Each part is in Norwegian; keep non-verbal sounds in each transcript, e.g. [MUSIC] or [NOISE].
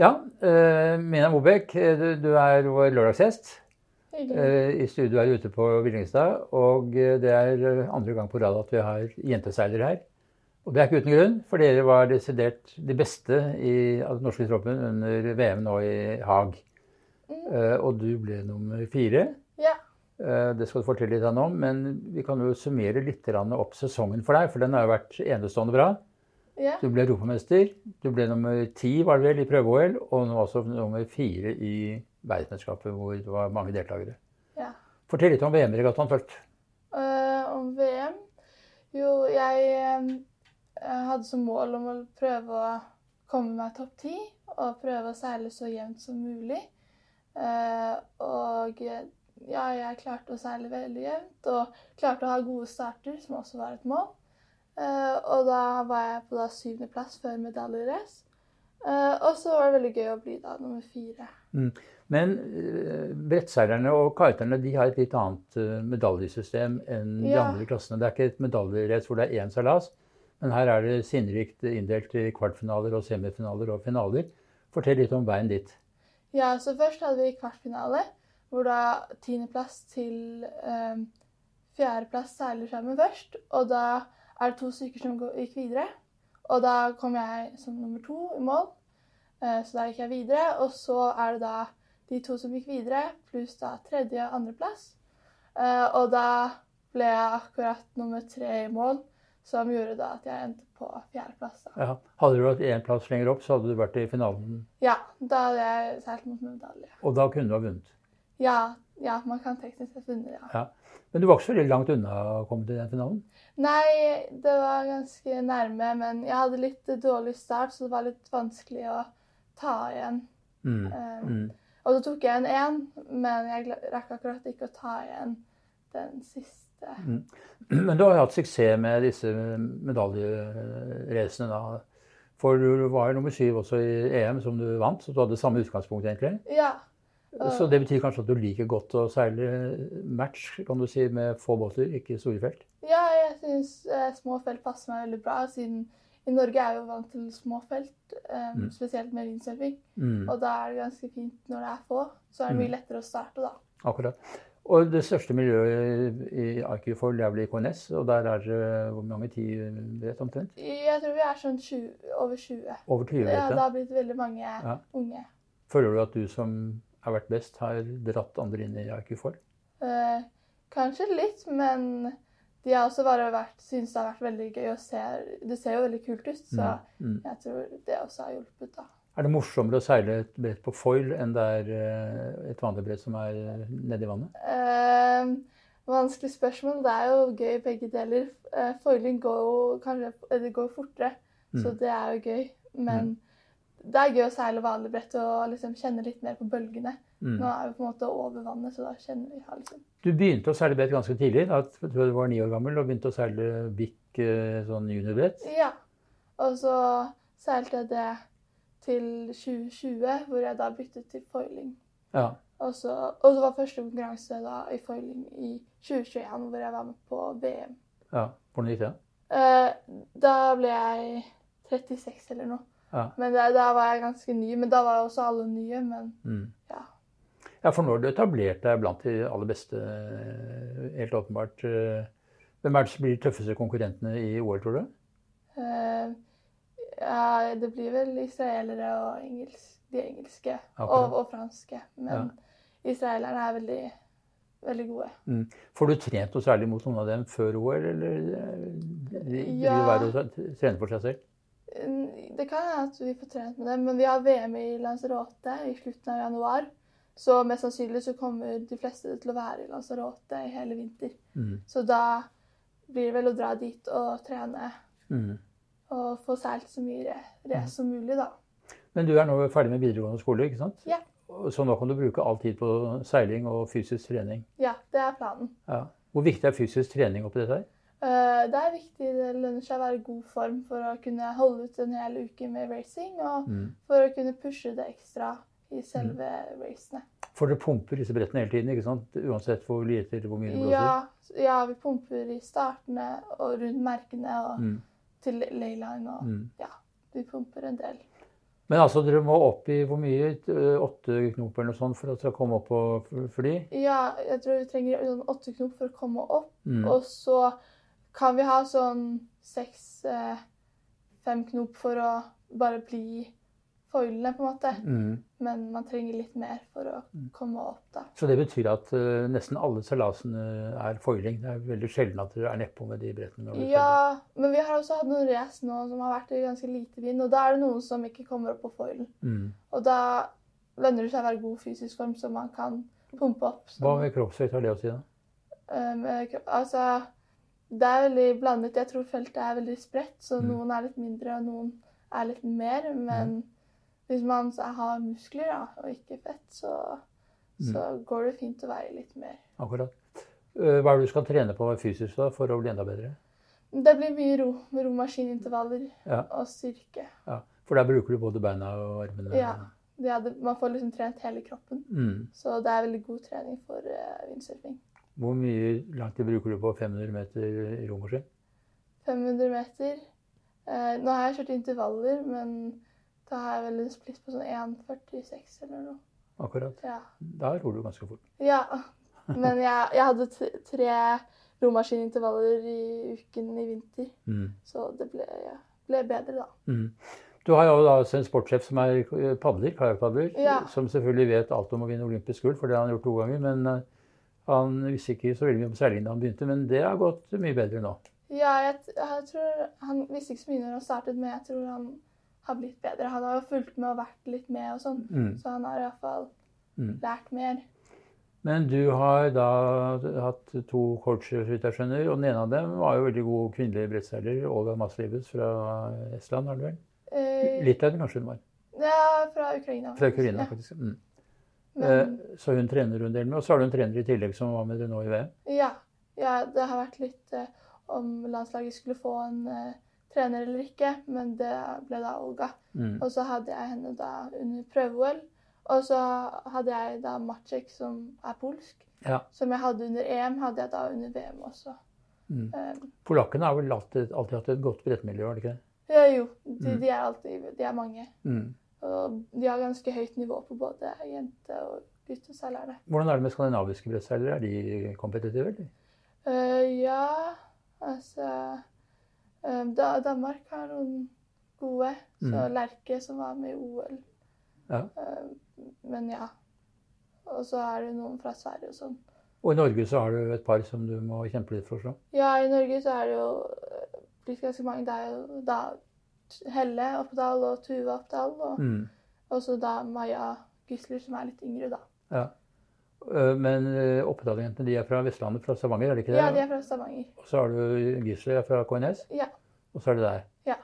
Ja, uh, Mina Mobek, du, du, er vår lørdagsgjest. Uh, I studio her ute på Villingstad. Og det er andre gang på rad at vi har jenteseilere her. Og det er ikke uten grunn, for dere var desidert de beste i, av den norske troppen under VM nå i Haag. Mm. Uh, og du ble nummer fire. Ja. Uh, det skal du fortelle litt om, men vi kan jo summere litt opp sesongen for deg, for den har jo vært enestående bra. Ja. Du ble europamester. Du ble nummer ti var det vel, i prøve-OL, og nå også nummer fire i verdensmesterskapet, hvor det var mange deltakere. Ja. Fortell litt om VM-regattaen først. Uh, om VM? Jo, jeg jeg hadde som mål om å prøve å komme meg topp ti og prøve å seile så jevnt som mulig. Uh, og ja, jeg klarte å seile veldig jevnt og klarte å ha gode starter, som også var et mål. Eh, og da var jeg på da syvendeplass før medaljerace. Eh, og så var det veldig gøy å bli da nummer fire. Mm. Men uh, brettseilerne og kiterne de har et litt annet medaljesystem enn de Ja. andre klassene. Det er ikke et medaljerace hvor det er én seilas, men her er det sinnrikt inndelt i kvartfinaler og semifinaler og finaler. Fortell litt om veien dit. Ja, så først hadde vi kvartfinale, hvor da tiendeplass til um, fjerdeplass seiler sammen først. Og da er det to stykker som gikk videre. Og da kom jeg som nummer to i mål, Eh, så da gikk jeg videre. Og så er det da de to som gikk videre, pluss da tredje- og andreplass. Eh, og da ble jeg akkurat nummer tre i mål, som gjorde da at jeg endte på fjerdeplass. Ja. Hadde du vært én plass lenger opp, så hadde du vært i finalen. Ja, da hadde jeg seilt mot medalje. Og da kunne du ha vunnet. Ja, ja, man kan teknisk sett vunne, ja. Ja. Men du var ikke så veldig langt unna å komme til den finalen? Nei, det var ganske nærme, men jeg hadde litt dårlig start, så det var litt vanskelig å ta igjen. Mm. Um, Mm. Og så tok jeg en én, men jeg rakk akkurat ikke å ta igjen den siste. [CLEARS THROAT] Men du har jo hatt suksess med disse medaljeracene, da. For du var jo nummer syv også i EM, som du vant, så du hadde samme utgangspunkt, egentlig. Ja. Så det betyr kanskje at du liker godt å seile match, kan du si, med få båter, ikke store felt? ja, jeg syns eh, små felt passer meg veldig bra, siden i Norge er jeg jo vant til små felt, eh, Mm. spesielt med windsurfing. Mm. Og da er det ganske fint når det er få, så er det Mm. mye lettere å starte da. Akkurat. Og det største miljøet i IQ-Foil er vel i KNS, og der er det hvor mange ti brett omtrent? Jeg tror vi er sånn 20, over 20. Over 20 Ja, det har blitt veldig mange Ja. unge. Føler du at du som har vært best, har dratt andre inn i IQ-Foil? Eh, kanskje litt, men de har også bare vært, synes det har vært veldig gøy å se. Det ser jo veldig kult ut, så Mm. jeg tror det også har hjulpet, da. Er det morsommere å seile et brett på foil enn det er eh, et vanlig brett som er eh, nedi vannet? Eh, vanskelig spørsmål. Det er jo gøy begge deler. Eh, foiling går jo kanskje det går fortere, så Mm. det er jo gøy. Men det er gøy å seile vanlig brett og liksom kjenne litt mer på bølgene. Mm. Nå er vi på en måte over vannet, så da kjenner vi her, liksom. Du begynte å seile brett ganske tidlig. da, Jeg tror du var ni år gammel og begynte å seile bikk eh, sånn juniorbrett. Ja. Og så seilte jeg det til 2020, hvor jeg da byttet til foiling. Ja. Og så, og så var første konkurranse da i foiling i 2021, hvor jeg var med på VM. ja. Hvordan gikk det? Eh, da ble jeg 36 eller noe. Ja. Men det, da var jeg ganske ny. Men da var jo også alle nye. Men Mm. ja. Ja, for nå har du etablert deg blant de aller beste, eh, helt åpenbart. eh, Hvem er det som blir de tøffeste konkurrentene i OL, tror du? Uh, ja, det blir vel israelere og engelsk, de engelske. Og, og franske. Men israelerne er veldig, veldig gode. Mm. Får du trent noe særlig mot noen av dem før OL, eller de- de Ja. vil være å trene for seg selv? Mm, Det kan hende at vi får trent med dem, men vi har VM i Lanzarote i slutten av januar. Så mest sannsynlig så kommer de fleste til å være i Lanzarote i hele vinter. Mm. Så da blir det vel å dra dit og trene Mm. og få seilt så mye ra- race som mulig, da. Men du er nå ferdig med videregående skole, ikke sant? Ja. Så nå kan du bruke all tid på seiling og fysisk trening. Ja, det er planen. Ja. Hvor viktig er fysisk trening oppi dette her? Eh, Det er viktig, det lønner seg å være i god form for å kunne holde ut en hel uke med racing, og Mm. for å kunne pushe det ekstra i selve racene. For dere pumper disse brettene hele tiden, ikke sant? Uansett hvor lite hvor mye det blåser? Ja, ja, vi pumper i startene og rundt merkene og Mm. til layline og Mm. ja, vi pumper en del. Men altså, dere må opp i hvor mye? Eh, Åtte knop eller noe sånt for å komme opp på fly? Ja, jeg tror vi trenger sånn åtte knop for å komme opp. Mm. Og så kan vi ha sånn seks-fem knop for å bare bli foilene, på en måte. Mm. Men man trenger litt mer for å komme opp, da. Så det betyr at uh, nesten alle seilasene er foiling. Det er veldig sjelden at dere er nedpå med de brettene. Ja. Ja, men vi har også hatt noen race nå som har vært i ganske lite vind, og da er det noen som ikke kommer opp på foilen. Mm. Og da lønner det seg å være god fysisk form, så man kan pumpe opp. Sånn. Hva med kroppsvekt har det å si, da? um, altså, det er veldig blandet. Jeg tror feltet er veldig spredt, så Mm. noen er litt mindre, og noen er litt mer. Men hvis man så har muskler da, og ikke fett, så, så går det fint å være litt mer. Akkurat. Eh, Hva er det du skal trene på fysisk da, for å bli enda bedre? Det blir mye ro, romaskinintervaller Ja. og styrke. Ja. For der bruker du både beina og armene? Ja. Ja, man får liksom trent hele kroppen. Mm. Så det er veldig god trening for uh, vindsurfing. Hvor mye lang tid bruker du på 500 meter i romaskin? 500 meter. Eh, nå har jeg kjørt intervaller, men da har jeg vel en splitt på sånn 1,46 eller noe. Akkurat. Ja. Da ror du ganske fort. ja. Men jeg, jeg hadde tre romaskinintervaller i uken i vinter, Mm. så det ble, ja, ble bedre da. Mm. Du har jo da en sportssjef som er eh, padler, kajakkpadler, Ja. som selvfølgelig vet alt om å vinne olympisk gull, for det har han gjort to ganger. Men eh, han visste ikke så veldig mye om seiling da han begynte, men det har gått mye bedre nå. Ja, jeg, jeg tror Han visste ikke så mye når han startet, men jeg tror han har blitt bedre. Han har jo fulgt med og vært litt med og sånn, Mm. så han har iallfall Mm. lært mer. Men du har da hatt to coacher, så vidt jeg skjønner, og den ene av dem var jo veldig god kvinnelig brettseiler, Olga Maslibus fra Estland, har du vel? Eh, Litauen kanskje hun var. Ja, fra Ukraina. Fra faktisk. Ja. faktisk. Mm. Men, Eh, Så hun trener hun del med, og så har du en trener i tillegg som var med dere nå i VM. ja, ja, det har vært litt eh, om landslaget skulle få en eh, trener eller ikke, men det ble da Olga. Mm. Og så hadde jeg henne da under prøve-OL. Og så hadde jeg da Maciek, som er polsk. Ja. Som jeg hadde under EM, hadde jeg da under VM også. Mm. Um, Polakkene har vel alltid, alltid hatt et godt brettmiljø, har de ikke det? ja, jo, de, Mm. de er alltid De er mange. Mm. Og de har ganske høyt nivå på både jente- og gutteseilerne. Hvordan er det med skandinaviske brettseilere? Er de kompetitive, eller? Uh, ja, altså um, da, Danmark har noen gode. Så Mm. Lerke, som var med i OL. Ja. Uh, men ja. Og så er det noen fra Sverige og sånn. Og i Norge så har du et par som du må kjempe litt for. Så. Ja, i Norge så er det jo blitt ganske mange. Det er jo da Helle Oppdal og Tuva Oppdal. Og Mm. også da Maja Gisler, som er litt yngre, da. Ja. Eh, Men eh, Oppdal-jentene de er fra Vestlandet, fra Stavanger, er det ikke det? Ja, de er fra Stavanger. Og så har du Gisler fra KNS, Ja. og så er det deg. Ja.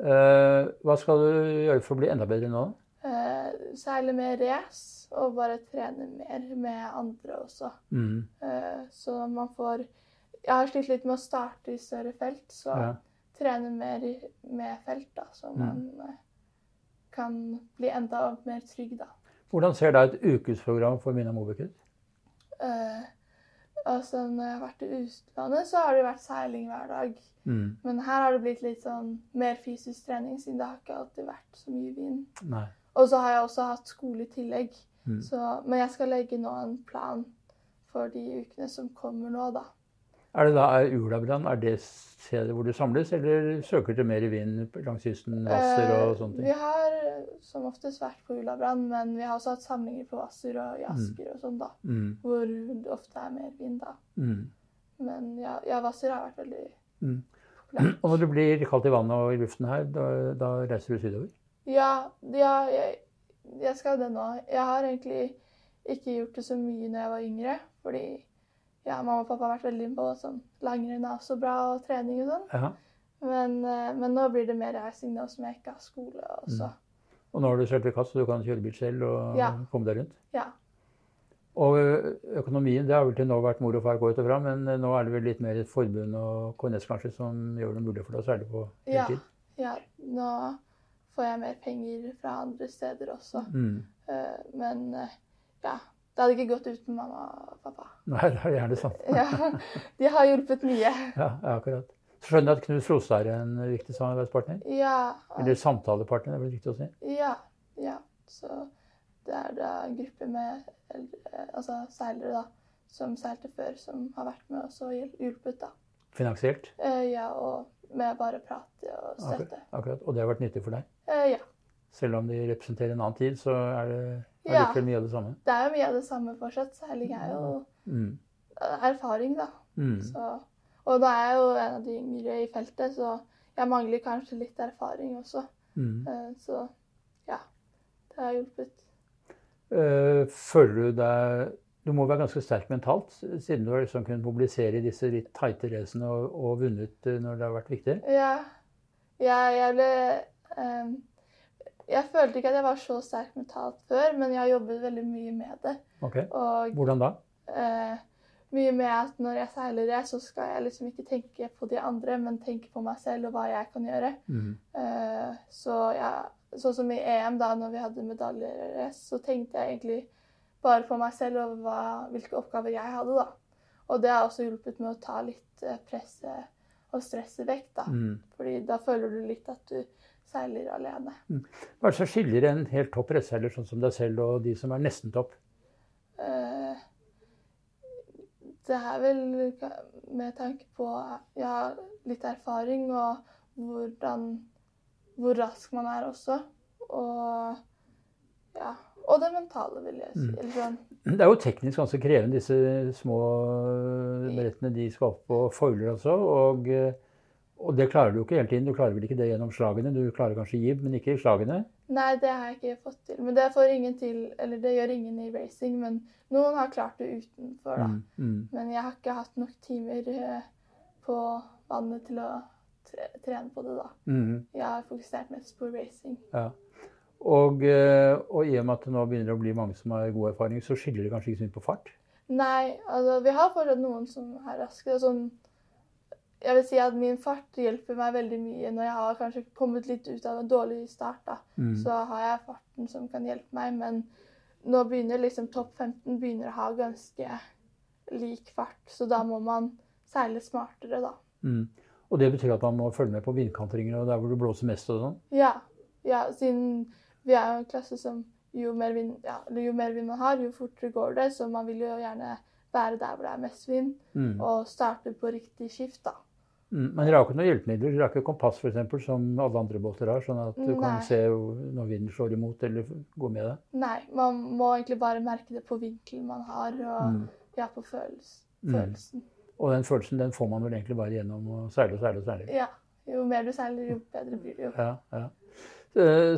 Eh, hva skal du gjøre for å bli enda bedre nå? Seile mer race og bare trene mer med andre også. Mm. Så man får Jeg har slitt litt med å starte i større felt, så Ja. Trene mer med felt, da, så Mm. man mm. kan bli enda mer trygg, da. Hvordan ser da et ukesprogram for Mina Mobekut? Uh, altså, når jeg har vært i utlandet, så har det vært seiling hver dag. Mm. Men her har det blitt litt sånn mer fysisk trening, siden det har ikke alltid vært så mye vind. Nei. Og så har jeg også hatt skole i tillegg. Mm. Så, men jeg skal legge nå en plan for de ukene som kommer nå, da. Er det da er Ulabrand, er det stedet hvor det samles, eller søker dere mer i vind langs kysten, Hvasser og sånne ting? Vi har eh, som oftest vært på Ulabrand, men vi har også hatt samlinger på Hvasser og i Asker og sånn, da. Mm. Hvor det ofte er mer vind, da. Mm. Men ja, ja Hvasser har vært veldig Mm. populært. [CLEARS THROAT] Og når det blir kaldt i vannet og i luften her, da, da reiser du sydover? Ja, ja jeg, jeg skal det nå. Jeg har egentlig ikke gjort det så mye når jeg var yngre, fordi ja, mamma og pappa har vært veldig på sånn langrenn er også bra, og trening og sånn. Ja. Men, eh, men nå blir det mer reising nå som jeg ikke har skole også. Og nå har du sertifikat, så du kan kjøre bil selv og Ja. komme deg rundt? Ja. Og økonomien, det har vel til nå vært mor og far gå ut og fra, men nå er det vel litt mer et forbund og KNS kanskje som gjør det mulig for deg, særlig på heltid? ja, ja. nå får jeg mer penger fra andre steder også. Mm. Eh, Men eh, ja, det hadde ikke gått uten mamma og pappa. Nei, det er gjerne sånn. Ja, de har hjulpet mye. Ja, akkurat. Skjønner at Knut Frostad er en viktig samarbeidspartner? Ja. Eller samtalepartner, det blir riktig å si? Ja. ja. Så det er da en gruppe med altså seilere da, som seilte før, som har vært med oss og hjulpet. da. Finansielt? Eh, ja, og med bare prat og støtte. Akkurat, akkurat. Og det har vært nyttig for deg? Eh, ja. Selv om de representerer en annen tid, så er det Ja. allikevel mye av det samme? Det er jo mye av det samme fortsatt. Seiling er jo Mm. erfaring, da. Mm. Så, og da er jeg jo en av de yngre i feltet, så jeg mangler kanskje litt erfaring også. Mm. Eh, Så ja, det har hjulpet. Eh, Føler du deg Du må være ganske sterk mentalt, siden du har liksom kunnet mobilisere i disse litt tighte racene og, og vunnet eh, når det har vært viktig? Ja, jeg, jeg ble ehm, Jeg følte ikke at jeg var så sterk mentalt før, men jeg har jobbet veldig mye med det. Ok, Og Hvordan da? eh, mye med at når jeg seiler det, så skal jeg liksom ikke tenke på de andre, men tenke på meg selv og hva jeg kan gjøre. Mm. Eh, så ja, sånn som i EM, da når vi hadde medaljerace, så tenkte jeg egentlig bare på meg selv og hva, hvilke oppgaver jeg hadde, da. Og det har også hjulpet med å ta litt eh, presset og stresset vekk, da. Mm. Fordi da føler du litt at du seiler alene. Hva er det som skiller en helt topp rettsseiler sånn som deg selv og de som er nesten topp? Eh, det er vel med tanke på ja, litt erfaring og hvordan Hvor rask man er også. Og ja. Og det mentale, vil jeg si. Mm. Eller sånn Det er jo teknisk ganske krevende, disse små brettene de skal opp på foiler også. Og, eh, og det klarer du ikke hele tiden. Du klarer vel ikke det gjennom slagene. Du klarer kanskje jib, men ikke slagene. Nei, det har jeg ikke fått til. Men det får ingen til, eller det gjør ingen i racing. Men noen har klart det utenfor, da. Mm, mm. Men jeg har ikke hatt nok timer eh, på vannet til å tre trene på det, da. Mm, Jeg har fokusert mest på racing. ja. Og, eh, og i og med at det nå begynner å bli mange som har god erfaring, så skiller det kanskje ikke så mye på fart? Nei, altså vi har fortsatt noen som er raske. Sånn, jeg vil si at min fart hjelper meg veldig mye når jeg har kanskje kommet litt ut av en dårlig start. da. Mm. Så har jeg farten som kan hjelpe meg, men nå begynner liksom topp 15 begynner å ha ganske lik fart, så da må man seile smartere, da. Mm. Og det betyr at man må følge med på vindkantringer og der hvor det blåser mest og sånn? Ja, ja siden vi er jo en klasse som jo mer, vind, ja, jo mer vind man har, jo fortere går det. Så man vil jo gjerne være der hvor det er mest vind, Mm. og starte på riktig skift, da. Mm. Men dere har ikke noen hjelpemidler? Dere har ikke kompass for eksempel, som alle andre båter har, sånn at du Nei. kan se når vinden slår imot eller gå med det? Nei, man må egentlig bare merke det på vinkelen man har, og Mm. ja, på følelsen. Mm. Og den følelsen den får man vel egentlig bare gjennom å seile og seile og seile? Ja. Jo mer du seiler, jo bedre blir det jo. Ja, ja.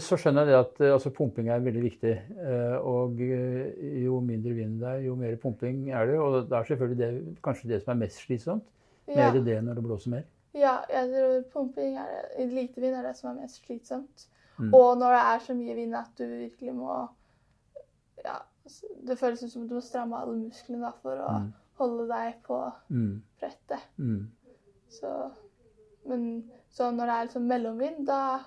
Så skjønner jeg det at eh, altså, pumping er veldig viktig. eh, Og eh, jo mindre vind det er, jo mer pumping er det. Og det er selvfølgelig det, kanskje det som er mest slitsomt. Ja, Mer det når det blåser mer. ja jeg tror pumping er lite vind er det som er mest slitsomt. Mm. Og når det er så mye vind at du virkelig må Ja, det føles som du må stramme alle musklene da, for å Mm. holde deg på Mm. brettet. Mm. Så, men så når det er liksom mellomvind, da,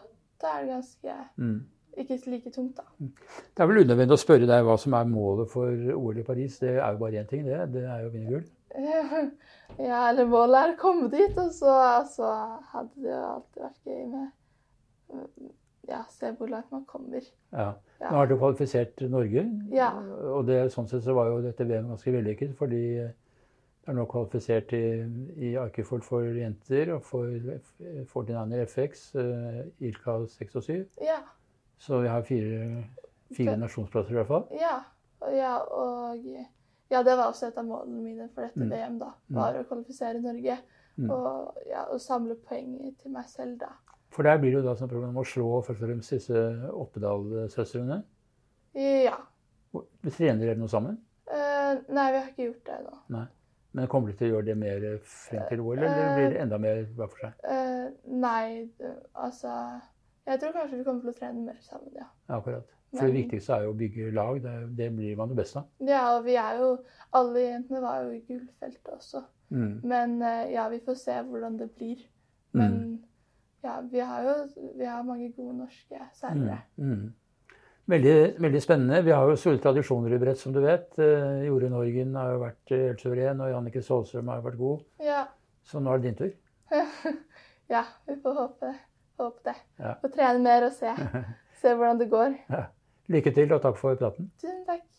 da er det ganske Mm. ikke like tungt, da. Det er vel unødvendig å spørre deg hva som er målet for OL i Paris. Det er jo bare én ting, det. Det er jo å vinne gull. [LAUGHS] Ja, eller målet er å komme dit, og så, så hadde det jo alltid vært gøy med Ja, se hvor langt man kommer. Ja. Ja. Nå har du kvalifisert Norge, Ja. og det, sånn sett så var jo dette VM ganske vellykket. Fordi det er nå kvalifisert i, i Arkifold for jenter og for 49er FX, uh, Ilka 6 og 7. Ja. Så vi har fire, fire nasjonsplasser i hvert fall. Ja, ja, og ja, det var også et av målene mine for dette Mm. VM. da, Mm. Var å kvalifisere Norge Mm. og, ja, og samle poeng til meg selv, da. For der blir det jo da som program å slå først og fremst disse Oppedal-søstrene. Ja. Vi trener dere noe sammen? Uh, nei, vi har ikke gjort det ennå. Men kommer du til å gjøre det mer frem til OL, eller blir det enda mer hver for seg? Uh, nei, altså Jeg tror kanskje vi kommer til å trene mer sammen, ja. Ja, akkurat. For det viktigste er jo å bygge lag. Det, det blir man jo best av. Ja, og vi er jo Alle jentene var jo i gullfeltet også. Mm. Men eh, ja, vi får se hvordan det blir. Men ja, vi har jo vi har mange gode norske seilere. Mm. Mm. Veldig, veldig spennende. Vi har jo store tradisjoner i brett, som du vet. Eh, Jorunn Horgen har jo vært eh, helt suveren, og Jannicke Saalstrøm har jo vært god. Ja. Så nå er det din tur. [LAUGHS] ja, vi får håpe, håpe det. Ja. Få trene mer og se, [LAUGHS] se hvordan det går. Lykke til, og takk for praten. Tusen takk.